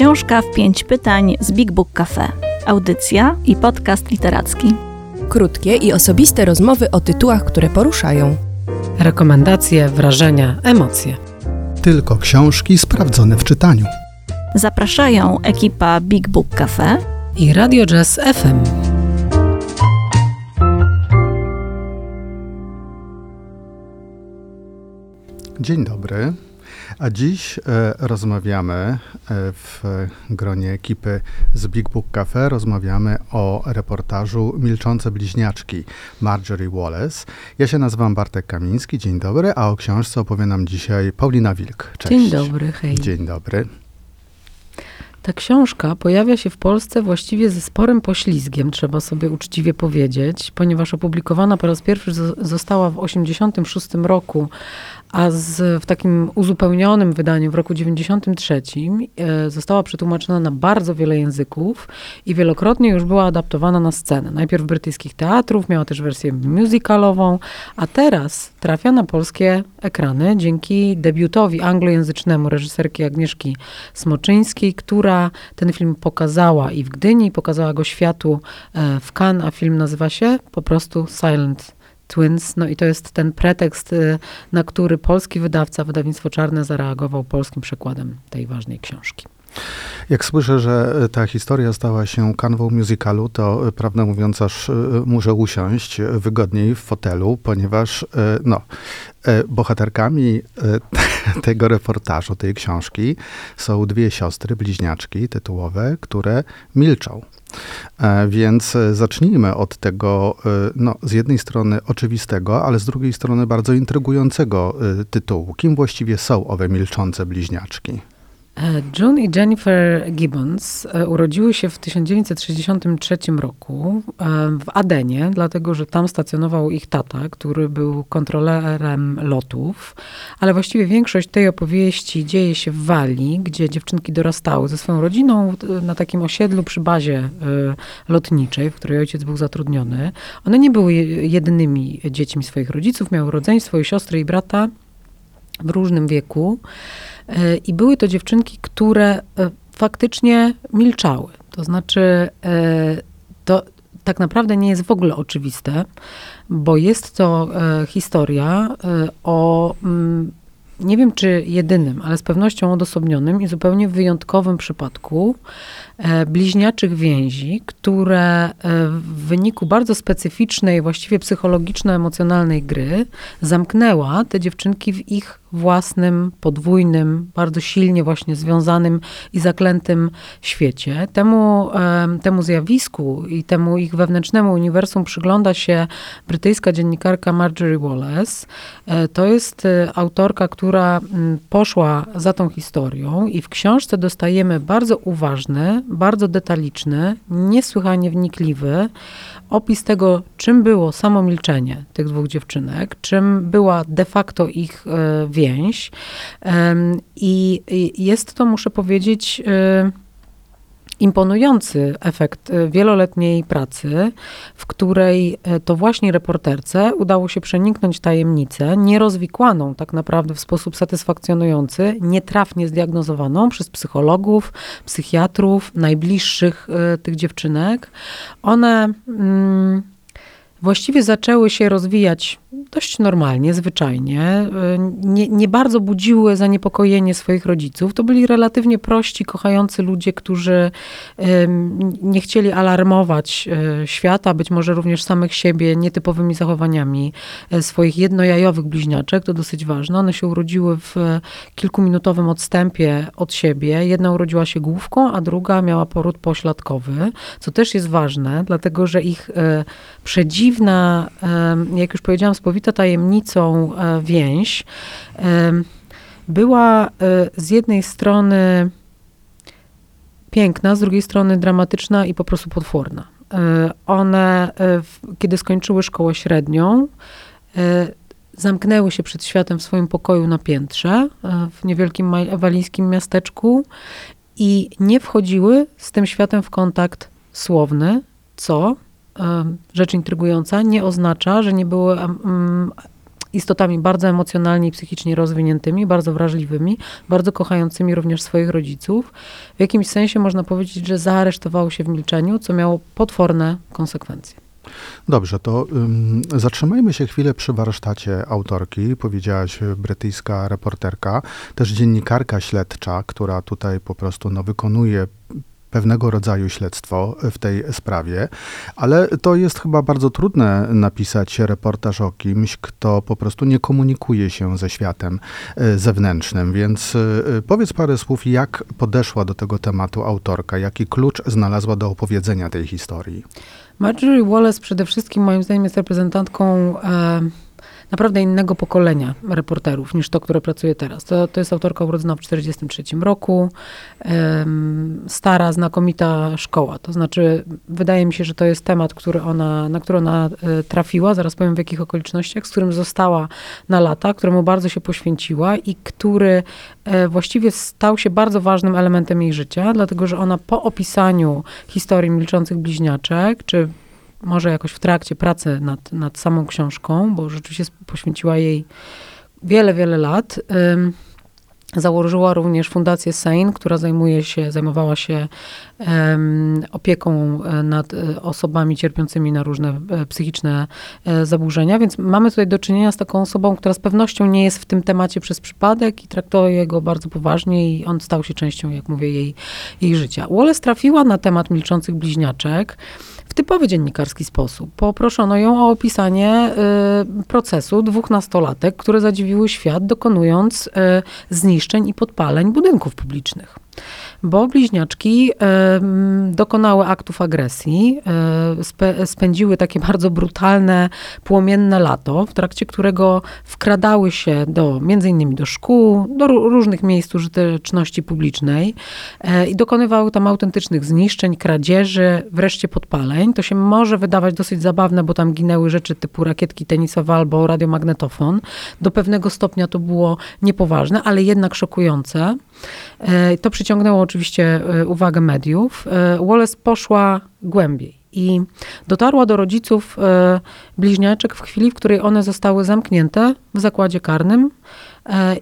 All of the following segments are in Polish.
Książka w pięć pytań z Big Book Cafe. Audycja i podcast literacki. Krótkie i osobiste rozmowy o tytułach, które poruszają. Rekomendacje, wrażenia, emocje. Tylko książki sprawdzone w czytaniu. Zapraszają ekipa Big Book Cafe i Radio Jazz FM. Dzień dobry. A dziś e, rozmawiamy e, w gronie ekipy z Big Book Cafe, rozmawiamy o reportażu Milczące Bliźniaczki Marjorie Wallace. Ja się nazywam Bartek Kamiński, dzień dobry, a o książce opowie nam dzisiaj Paulina Wilk. Cześć. Dzień dobry, hej. Dzień dobry. Ta książka pojawia się w Polsce właściwie ze sporym poślizgiem, trzeba sobie uczciwie powiedzieć, ponieważ opublikowana po raz pierwszy została w 1986 roku, a z, w takim uzupełnionym wydaniu w roku 93 e, została przetłumaczona na bardzo wiele języków i wielokrotnie już była adaptowana na scenę. Najpierw brytyjskich teatrów, miała też wersję musicalową, a teraz trafia na polskie ekrany dzięki debiutowi anglojęzycznemu reżyserki Agnieszki Smoczyńskiej, która ten film pokazała i w Gdyni, pokazała go światu e, w Cannes, a film nazywa się po prostu Silent Twins. No i to jest ten pretekst, y, na który polski wydawca, wydawnictwo Czarne, zareagował polskim przekładem tej ważnej książki. Jak słyszę, że ta historia stała się kanwą musicalu, to y, prawdę mówiąc, aż y, muszę usiąść wygodniej w fotelu, ponieważ no, bohaterkami tego reportażu, tej książki są dwie siostry, bliźniaczki tytułowe, które milczą. E, więc e, zacznijmy od tego, e, no, z jednej strony oczywistego, ale z drugiej strony bardzo intrygującego tytułu. Kim właściwie są owe milczące bliźniaczki? E, June i Jennifer Gibbons e, urodziły się w 1963 roku e, w Adenie, dlatego że tam stacjonował ich tata, który był kontrolerem lotów. Ale właściwie większość tej opowieści dzieje się w Walii, gdzie dziewczynki dorastały ze swoją rodziną na takim osiedlu przy bazie lotniczej, w której ojciec był zatrudniony. One nie były jedynymi dziećmi swoich rodziców, miały rodzeństwo i siostry i brata w różnym wieku. E, I były to dziewczynki, które e, faktycznie milczały. To znaczy, e, to tak naprawdę nie jest w ogóle oczywiste, bo jest to historia o mm, nie wiem czy jedynym, ale z pewnością odosobnionym i zupełnie wyjątkowym przypadku bliźniaczych więzi, które w wyniku bardzo specyficznej, właściwie psychologiczno-emocjonalnej gry zamknęła te dziewczynki w ich własnym, podwójnym, bardzo silnie właśnie związanym i zaklętym świecie. Temu, e, temu zjawisku i temu ich wewnętrznemu uniwersum przygląda się brytyjska dziennikarka Marjorie Wallace. To jest autorka, która poszła za tą historią i w książce dostajemy bardzo uważny, bardzo detaliczny, niesłychanie wnikliwy opis tego, czym było samo milczenie tych dwóch dziewczynek, czym była de facto ich e, więź. I jest to, muszę powiedzieć, e, imponujący efekt e, wieloletniej pracy, w której e, to właśnie reporterce udało się przeniknąć tajemnicę nierozwikłaną tak naprawdę w sposób satysfakcjonujący, nietrafnie zdiagnozowaną przez psychologów, psychiatrów, najbliższych e, tych dziewczynek. One mm, właściwie zaczęły się rozwijać dość normalnie, zwyczajnie. Nie, nie, bardzo budziły zaniepokojenie swoich rodziców. To byli relatywnie prości, kochający ludzie, którzy nie chcieli alarmować e, świata, być może również samych siebie nietypowymi zachowaniami e, swoich jednojajowych bliźniaczek. To dosyć ważne. One się urodziły w kilkuminutowym odstępie od siebie. Jedna urodziła się główką, a druga miała poród pośladkowy, co też jest ważne, dlatego że ich e, przedziwna, jak już powiedziałam, spowita tajemnicą e, więź e, była e, z jednej strony piękna, z drugiej strony dramatyczna i po prostu potworna. One, kiedy skończyły szkołę średnią, zamknęły się przed światem w swoim pokoju na piętrze w niewielkim walijskim miasteczku i nie wchodziły z tym światem w kontakt słowny, co rzecz intrygująca, nie oznacza, że nie były istotami bardzo emocjonalnie i psychicznie rozwiniętymi, bardzo wrażliwymi, bardzo kochającymi również swoich rodziców. W jakimś sensie można powiedzieć, że zaaresztowało się w milczeniu, co miało potworne konsekwencje. Dobrze, to um, zatrzymajmy się chwilę przy warsztacie autorki. Powiedziałaś e, brytyjska reporterka, też dziennikarka śledcza, która tutaj po prostu no, wykonuje pewnego rodzaju śledztwo w tej sprawie, ale to jest chyba bardzo trudne napisać reportaż o kimś, kto po prostu nie komunikuje się ze światem e, zewnętrznym. Więc e, powiedz parę słów, jak podeszła do tego tematu autorka, jaki klucz znalazła do opowiedzenia tej historii. Marjorie Wallace przede wszystkim moim zdaniem jest reprezentantką e, naprawdę innego pokolenia reporterów niż to, które pracuje teraz. To, to jest autorka urodzona w 1943 roku, stara, znakomita szkoła. To znaczy, wydaje mi się, że to jest temat, który ona, na który ona e, trafiła, zaraz powiem w jakich okolicznościach, z którym została na lata, któremu bardzo się poświęciła i który e, właściwie stał się bardzo ważnym elementem jej życia, dlatego że ona po opisaniu historii milczących bliźniaczek, czy może jakoś w trakcie pracy nad, nad samą książką, bo rzeczywiście poświęciła jej wiele, wiele lat. Założyła również Fundację Sein, która zajmuje się, zajmowała się um, opieką e, nad e, osobami cierpiącymi na różne e, psychiczne zaburzenia, więc mamy tutaj do czynienia z taką osobą, która z pewnością nie jest w tym temacie przez przypadek i traktuje go bardzo poważnie i on stał się częścią, jak mówię, jej, jej życia. Wallace trafiła na temat milczących bliźniaczek w typowy dziennikarski sposób. Poproszono ją o opisanie y, procesu dwóch nastolatek, które zadziwiły świat, dokonując y, zniszczeń i podpaleń budynków publicznych bo bliźniaczki dokonały aktów agresji, spędziły takie bardzo brutalne, płomienne lato, w trakcie którego wkradały się do, między innymi do szkół, do różnych miejsc użyteczności publicznej e, i dokonywały tam autentycznych zniszczeń, kradzieży, wreszcie podpaleń. To się może wydawać dosyć zabawne, bo tam ginęły rzeczy typu rakietki tenisowe albo radiomagnetofon. Do pewnego stopnia to było niepoważne, ale jednak szokujące. E, to przyciągnęło oczywiście e, uwagę mediów. E, Wallace poszła głębiej i dotarła do rodziców bliźniaczek w chwili, w której one zostały zamknięte w zakładzie karnym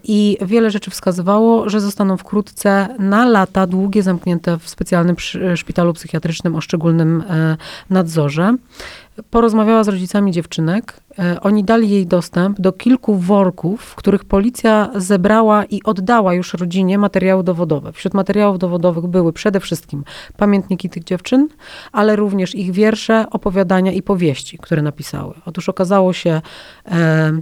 i wiele rzeczy wskazywało, że zostaną wkrótce na lata długie zamknięte w specjalnym szpitalu psychiatrycznym o szczególnym nadzorze porozmawiała z rodzicami dziewczynek. E, oni dali jej dostęp do kilku worków, w których policja zebrała i oddała już rodzinie materiały dowodowe. Wśród materiałów dowodowych były przede wszystkim pamiętniki tych dziewczyn, ale również ich wiersze, opowiadania i powieści, które napisały. Otóż okazało się, e,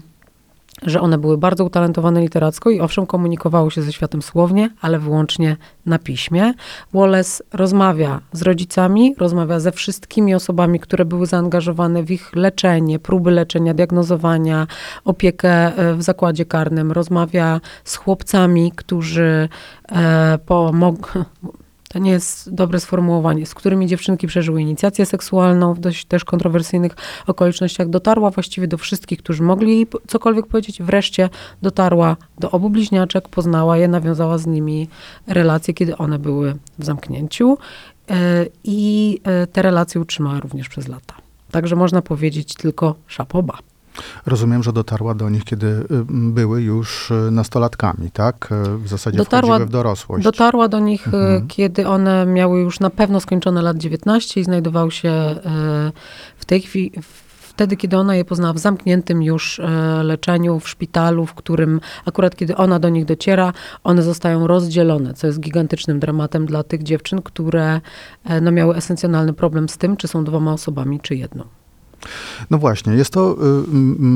że one były bardzo utalentowane literacko i owszem komunikowały się ze światem słownie, ale wyłącznie na piśmie. Wallace rozmawia z rodzicami, rozmawia ze wszystkimi osobami, które były zaangażowane w ich leczenie, próby leczenia, diagnozowania, opiekę e, w zakładzie karnym. Rozmawia z chłopcami, którzy e, pomogli to nie jest dobre sformułowanie, z którymi dziewczynki przeżyły inicjację seksualną w dość też kontrowersyjnych okolicznościach, dotarła właściwie do wszystkich, którzy mogli jej cokolwiek powiedzieć. Wreszcie dotarła do obu bliźniaczek, poznała je, nawiązała z nimi relacje, kiedy one były w zamknięciu e, i e, te relacje utrzymała również przez lata. Także można powiedzieć tylko szapoba. Rozumiem, że dotarła do nich, kiedy y, były już y, nastolatkami, tak? Y, w zasadzie dotarła, wchodziły w dorosłość. Dotarła do nich, mhm. kiedy one miały już na pewno skończone lat 19 i znajdowały się w tej chwili, wtedy, kiedy ona je poznała w zamkniętym już leczeniu w szpitalu, w którym akurat kiedy ona do nich dociera, one zostają rozdzielone, co jest gigantycznym dramatem dla tych dziewczyn, które no, miały esencjonalny problem z tym, czy są dwoma osobami, czy jedną. No właśnie, jest to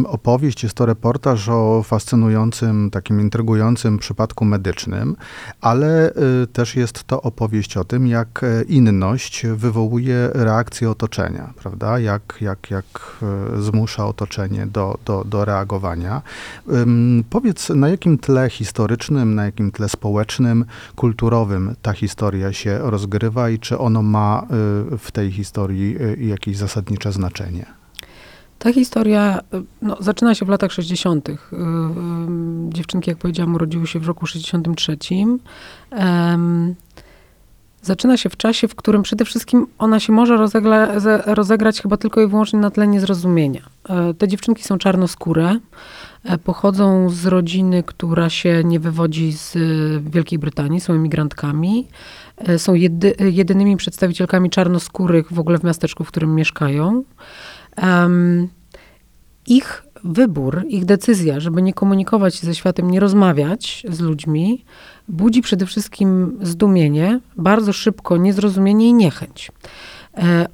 y, opowieść, jest to reportaż o fascynującym, takim intrygującym przypadku medycznym, ale y, też jest to opowieść o tym, jak e, inność wywołuje reakcję otoczenia, prawda? Jak, jak, jak e, zmusza otoczenie do, do, do reagowania. Powiedz, na jakim tle historycznym, na jakim tle społecznym, kulturowym ta historia się rozgrywa i czy ono ma y, w tej historii jakieś zasadnicze znaczenie? Ta historia no, zaczyna się w latach 60. Y, y, dziewczynki, jak powiedziałam, urodziły się w roku 63. zaczyna się w czasie, w którym przede wszystkim ona się może rozegra, ze- rozegrać chyba tylko i wyłącznie na tle niezrozumienia. E, Te dziewczynki są czarnoskóre, e, pochodzą z rodziny, która się nie wywodzi z e, Wielkiej Brytanii, są emigrantkami. E, Są jedy, jedynymi przedstawicielkami czarnoskórych w ogóle w miasteczku, w którym mieszkają. Ich wybór, ich decyzja, żeby nie komunikować się ze światem, nie rozmawiać z ludźmi, budzi przede wszystkim zdumienie, bardzo szybko niezrozumienie i niechęć. E,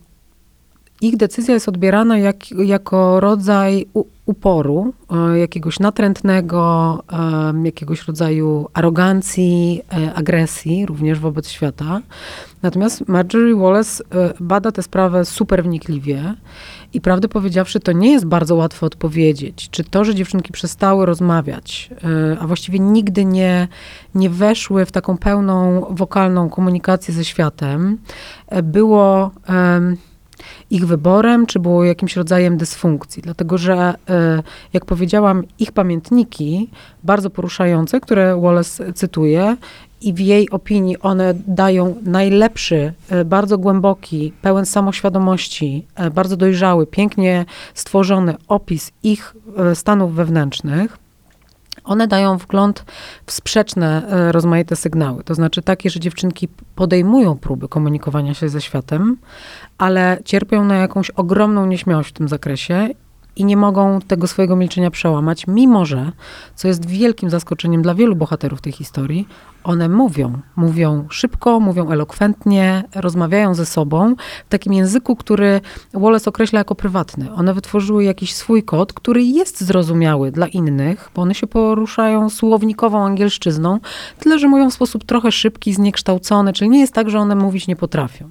Ich decyzja jest odbierana jak, jako rodzaj uporu, e, jakiegoś natrętnego, jakiegoś rodzaju arogancji, e, agresji również wobec świata. Natomiast Marjorie Wallace e, bada tę sprawę super wnikliwie i prawdę powiedziawszy, to nie jest bardzo łatwo odpowiedzieć, czy to, że dziewczynki przestały rozmawiać, a właściwie nigdy nie, nie weszły w taką pełną wokalną komunikację ze światem, było ich wyborem, czy było jakimś rodzajem dysfunkcji. Dlatego, że e, jak powiedziałam, ich pamiętniki, bardzo poruszające, które Wallace cytuje, i w jej opinii one dają najlepszy, e, bardzo głęboki, pełen samoświadomości, e, bardzo dojrzały, pięknie stworzony opis ich stanów wewnętrznych. One dają wgląd w sprzeczne, e, rozmaite sygnały. To znaczy takie, że dziewczynki podejmują próby komunikowania się ze światem, ale cierpią na jakąś ogromną nieśmiałość w tym zakresie i nie mogą tego swojego milczenia przełamać, mimo że, co jest wielkim zaskoczeniem dla wielu bohaterów tej historii, one mówią. Mówią szybko, mówią elokwentnie, rozmawiają ze sobą w takim języku, który Wallace określa jako prywatny. One wytworzyły jakiś swój kod, który jest zrozumiały dla innych, bo one się poruszają słownikową angielszczyzną, tyle że mówią w sposób trochę szybki, zniekształcony, czyli nie jest tak, że one mówić nie potrafią.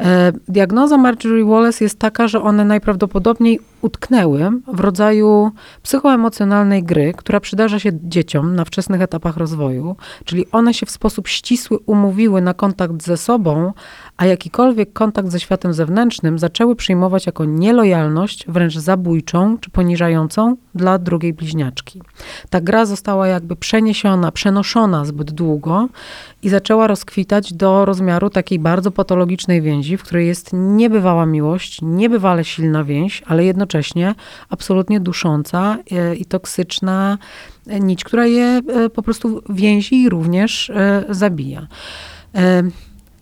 E, Diagnoza Marjorie Wallace jest taka, że one najprawdopodobniej utknęły w rodzaju psychoemocjonalnej gry, która przydarza się dzieciom na wczesnych etapach rozwoju, czyli one się w sposób ścisły umówiły na kontakt ze sobą, a jakikolwiek kontakt ze światem zewnętrznym zaczęły przyjmować jako nielojalność, wręcz zabójczą czy poniżającą dla drugiej bliźniaczki. Ta gra została jakby przeniesiona, przenoszona zbyt długo i zaczęła rozkwitać do rozmiaru takiej bardzo patologicznej więzi, w której jest niebywała miłość, niebywale silna więź, ale jednocześnie absolutnie dusząca e, i toksyczna e, nić, która je e, po prostu więzi i również zabija.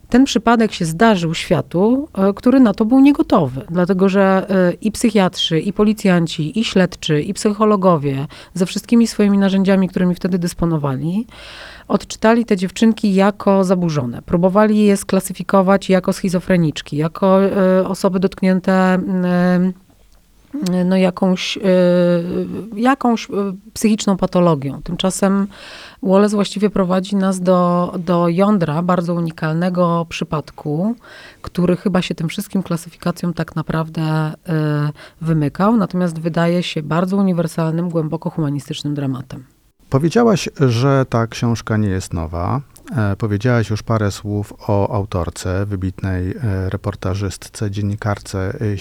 Ten przypadek się zdarzył światu, e, który na to był niegotowy, dlatego że e, i psychiatrzy, i policjanci, i śledczy, i psychologowie ze wszystkimi swoimi narzędziami, którymi wtedy dysponowali, odczytali te dziewczynki jako zaburzone. Próbowali je sklasyfikować jako schizofreniczki, jako e, osoby dotknięte no jakąś, e, jakąś e, psychiczną patologią. Tymczasem Wallace właściwie prowadzi nas do, do jądra bardzo unikalnego przypadku, który chyba się tym wszystkim klasyfikacjom tak naprawdę e, wymykał, natomiast wydaje się bardzo uniwersalnym, głęboko humanistycznym dramatem. Powiedziałaś, że ta książka nie jest nowa. E, Powiedziałaś już parę słów o autorce, wybitnej e, reportażystce, dziennikarce e,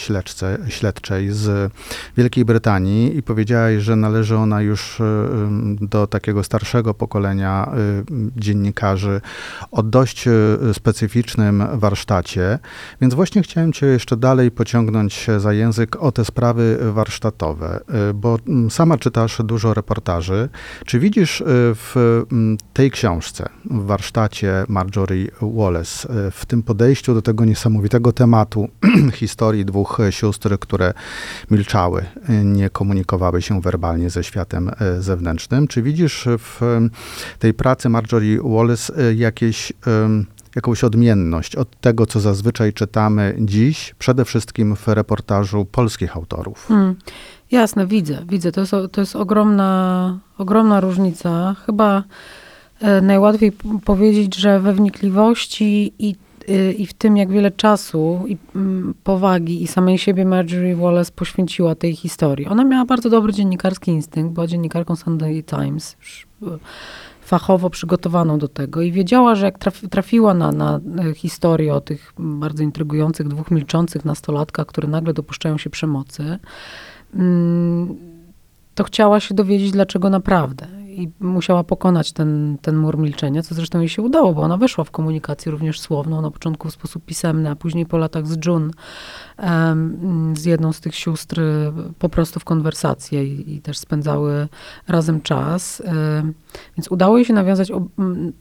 śledczej z Wielkiej Brytanii i powiedziałaś, że należy ona już do takiego starszego pokolenia dziennikarzy o dość specyficznym warsztacie. Więc właśnie chciałem cię jeszcze dalej pociągnąć za język o te sprawy warsztatowe, bo sama czytasz dużo reportaży. Czy widzisz w tej książce, w warsztacie Marjorie Wallace, w tym podejściu do tego niesamowitego tematu historii dwóch sióstr, które milczały, nie komunikowały się werbalnie ze światem e, zewnętrznym, czy widzisz w tej pracy Marjorie Wallace e, jakieś jakąś odmienność od tego, co zazwyczaj czytamy dziś, przede wszystkim w reportażu polskich autorów. Hmm. Jasne, widzę, widzę. To jest, to jest ogromna, ogromna różnica. Chyba najłatwiej p- powiedzieć, że we wnikliwości i, y, i w tym, jak wiele czasu i mm, powagi i samej siebie Marjorie Wallace poświęciła tej historii. Ona miała bardzo dobry dziennikarski instynkt, była dziennikarką Sunday Times, e, fachowo przygotowaną do tego i wiedziała, że jak traf, trafiła na, na e, historię o tych bardzo intrygujących dwóch milczących nastolatkach, które nagle dopuszczają się przemocy, mm, to chciała się dowiedzieć, dlaczego naprawdę. I musiała pokonać ten, ten mur milczenia, co zresztą jej się udało, bo ona weszła w komunikację również słowną, na początku w sposób pisemny, a później po latach z June, z jedną z tych sióstr po prostu w konwersację i, i też spędzały razem czas. Więc udało jej się nawiązać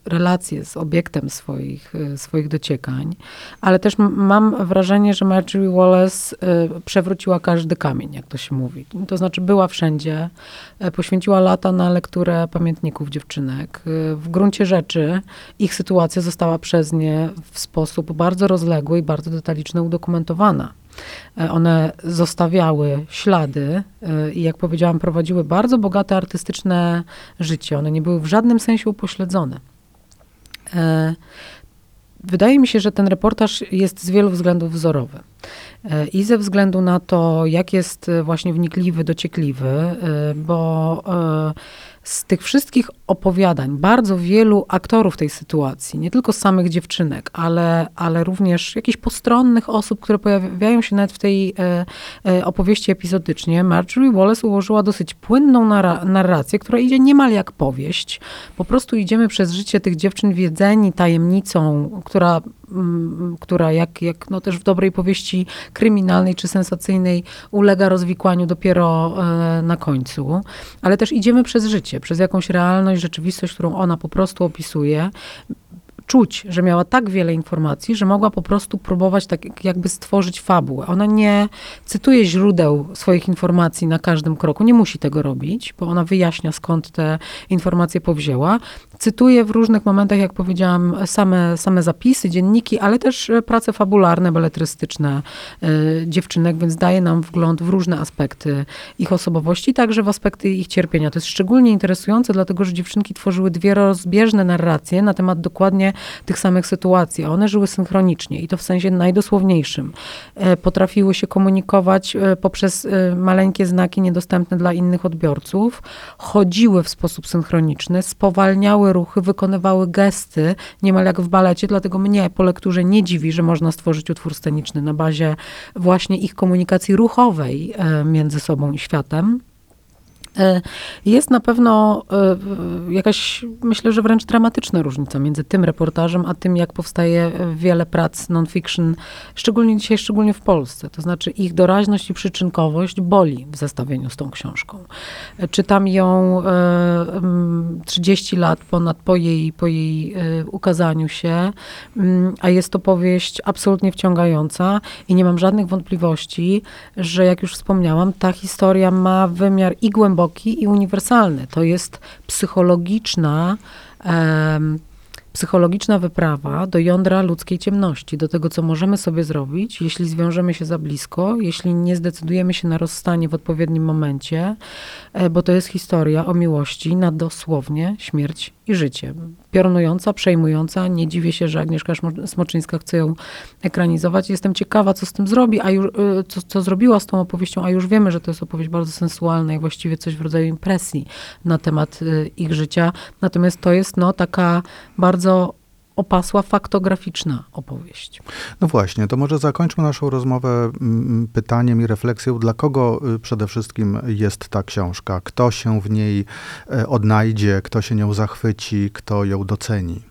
relacje z obiektem swoich, e, swoich dociekań, ale też mam wrażenie, że Marjorie Wallace e, przewróciła każdy kamień, jak to się mówi. To znaczy była wszędzie, e, poświęciła lata na lekturę pamiętników dziewczynek. W gruncie rzeczy ich sytuacja została przez nie w sposób bardzo rozległy i bardzo detaliczny udokumentowana. E, one zostawiały ślady e, i, jak powiedziałam, prowadziły bardzo bogate artystyczne życie. One nie były w żadnym sensie upośledzone. Wydaje mi się, że ten reportaż jest z wielu względów wzorowy. I ze względu na to, jak jest właśnie wnikliwy, dociekliwy, bo z tych wszystkich opowiadań bardzo wielu aktorów tej sytuacji, nie tylko samych dziewczynek, ale, ale również jakichś postronnych osób, które pojawiają się nawet w tej e, e, opowieści epizodycznie, Marjorie Wallace ułożyła dosyć płynną narrację, która idzie niemal jak powieść. Po prostu idziemy przez życie tych dziewczyn wiedzeni tajemnicą, która która jak, jak no też w dobrej powieści kryminalnej czy sensacyjnej ulega rozwikłaniu dopiero e, na końcu, ale też idziemy przez życie, przez jakąś realność, rzeczywistość, którą ona po prostu opisuje czuć, że miała tak wiele informacji, że mogła po prostu próbować tak jakby stworzyć fabułę. Ona nie cytuje źródeł swoich informacji na każdym kroku, nie musi tego robić, bo ona wyjaśnia skąd te informacje powzięła. Cytuje w różnych momentach, jak powiedziałam, same, same zapisy, dzienniki, ale też e, prace fabularne, beletrystyczne y, dziewczynek, więc daje nam wgląd w różne aspekty ich osobowości, także w aspekty ich cierpienia. To jest szczególnie interesujące, dlatego że dziewczynki tworzyły dwie rozbieżne narracje na temat dokładnie tych samych sytuacji, a one żyły synchronicznie i to w sensie najdosłowniejszym. E, potrafiły się komunikować e, poprzez e, maleńkie znaki niedostępne dla innych odbiorców, chodziły w sposób synchroniczny, spowalniały ruchy, wykonywały gesty, niemal jak w balecie, dlatego mnie po lekturze nie dziwi, że można stworzyć utwór sceniczny na bazie właśnie ich komunikacji ruchowej między sobą i światem. E, jest na pewno e, jakaś, myślę, że wręcz dramatyczna różnica między tym reportażem, a tym, jak powstaje wiele prac non-fiction, szczególnie dzisiaj, szczególnie w Polsce. To znaczy ich doraźność i przyczynkowość boli w zestawieniu z tą książką. E, czytam ją 30 lat ponad po jej, po jej ukazaniu się, a jest to powieść absolutnie wciągająca i nie mam żadnych wątpliwości, że jak już wspomniałam, ta historia ma wymiar i głęboki, i uniwersalny. To jest psychologiczna, um, psychologiczna wyprawa do jądra ludzkiej ciemności, do tego, co możemy sobie zrobić, jeśli zwiążemy się za blisko, jeśli nie zdecydujemy się na rozstanie w odpowiednim momencie, e, bo to jest historia o miłości na dosłownie śmierć i życie. Piorunująca, przejmująca. Nie dziwię się, że Agnieszka Smoczyńska chce ją ekranizować. Jestem ciekawa, co z tym zrobi, a już, y, co, co zrobiła z tą opowieścią, a już wiemy, że to jest opowieść bardzo sensualna i właściwie coś w rodzaju impresji na temat y, ich życia. Natomiast to jest no, taka bardzo opasła faktograficzna opowieść. No właśnie, to może zakończmy naszą rozmowę mm, pytaniem i refleksją, dla kogo y, przede wszystkim jest ta książka? Kto się w niej e, odnajdzie, kto się nią zachwyci, kto ją doceni?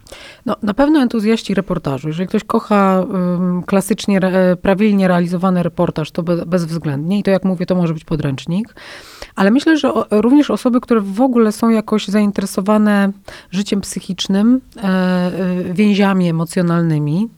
No, na pewno entuzjaści reportażu. Jeżeli ktoś kocha um, klasycznie, re, prawilnie realizowany reportaż, to be, bezwzględnie. I to, jak mówię, to może być podręcznik. Ale myślę, że o, również osoby, które w ogóle są jakoś zainteresowane życiem psychicznym, e, e więziami emocjonalnymi,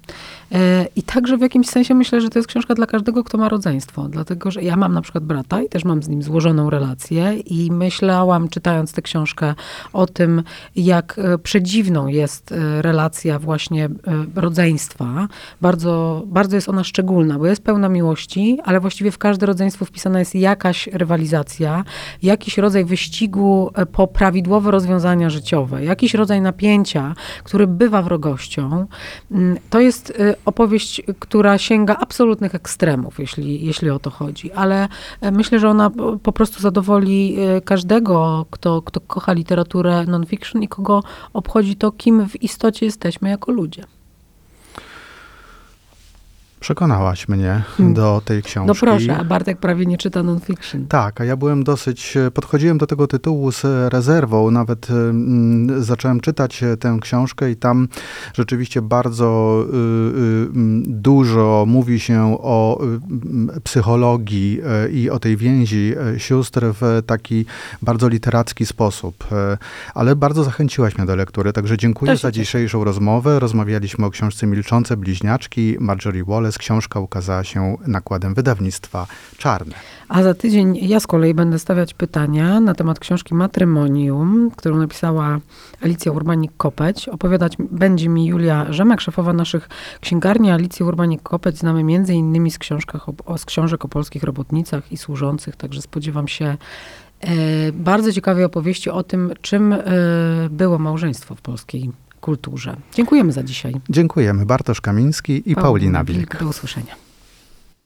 I także w jakimś sensie myślę, że to jest książka dla każdego, kto ma rodzeństwo. Dlatego, że ja mam na przykład brata i też mam z nim złożoną relację i myślałam, czytając tę książkę, o tym, jak e, przedziwną jest e, relacja właśnie rodzeństwa. Bardzo, bardzo jest ona szczególna, bo jest pełna miłości, ale właściwie w każde rodzeństwo wpisana jest jakaś rywalizacja, jakiś rodzaj wyścigu po prawidłowe rozwiązania życiowe, jakiś rodzaj napięcia, który bywa wrogością. Mm, to jest opowieść, która sięga absolutnych ekstremów, jeśli, jeśli o to chodzi, ale e, myślę, że ona po prostu zadowoli e, każdego, kto, kto kocha literaturę non-fiction i kogo obchodzi to, kim w istocie jesteśmy jako ludzie. Przekonałaś mnie Hmm. do tej książki. No proszę, a Bartek prawie nie czyta non-fiction. Tak, a ja byłem dosyć, e, podchodziłem do tego tytułu z rezerwą, nawet mm, zacząłem czytać e, tę książkę i tam rzeczywiście bardzo y, y, dużo mówi się o y, psychologii i o tej więzi sióstr w taki bardzo literacki sposób. Ale bardzo zachęciłaś mnie do lektury, także dziękuję za dzisiejszą rozmowę. Rozmawialiśmy o książce Milczące Bliźniaczki Marjorie Wallace. Książka ukazała się nakładem wydawnictwa Czarne. A za tydzień ja z kolei będę stawiać pytania na temat książki Matrymonium, którą napisała Alicja Urbanik-Kopeć. Opowiadać będzie mi Julia Rzemek, szefowa naszych księgarni. Alicję Urbanik-Kopeć znamy między innymi z, książkach o, o, z książek o polskich robotnicach i służących, także spodziewam się e, bardzo ciekawej opowieści o tym, czym e, było małżeństwo w polskiej kulturze. Dziękujemy za dzisiaj. Dziękujemy. Bartosz Kamiński i Paulina Wilk. Do usłyszenia.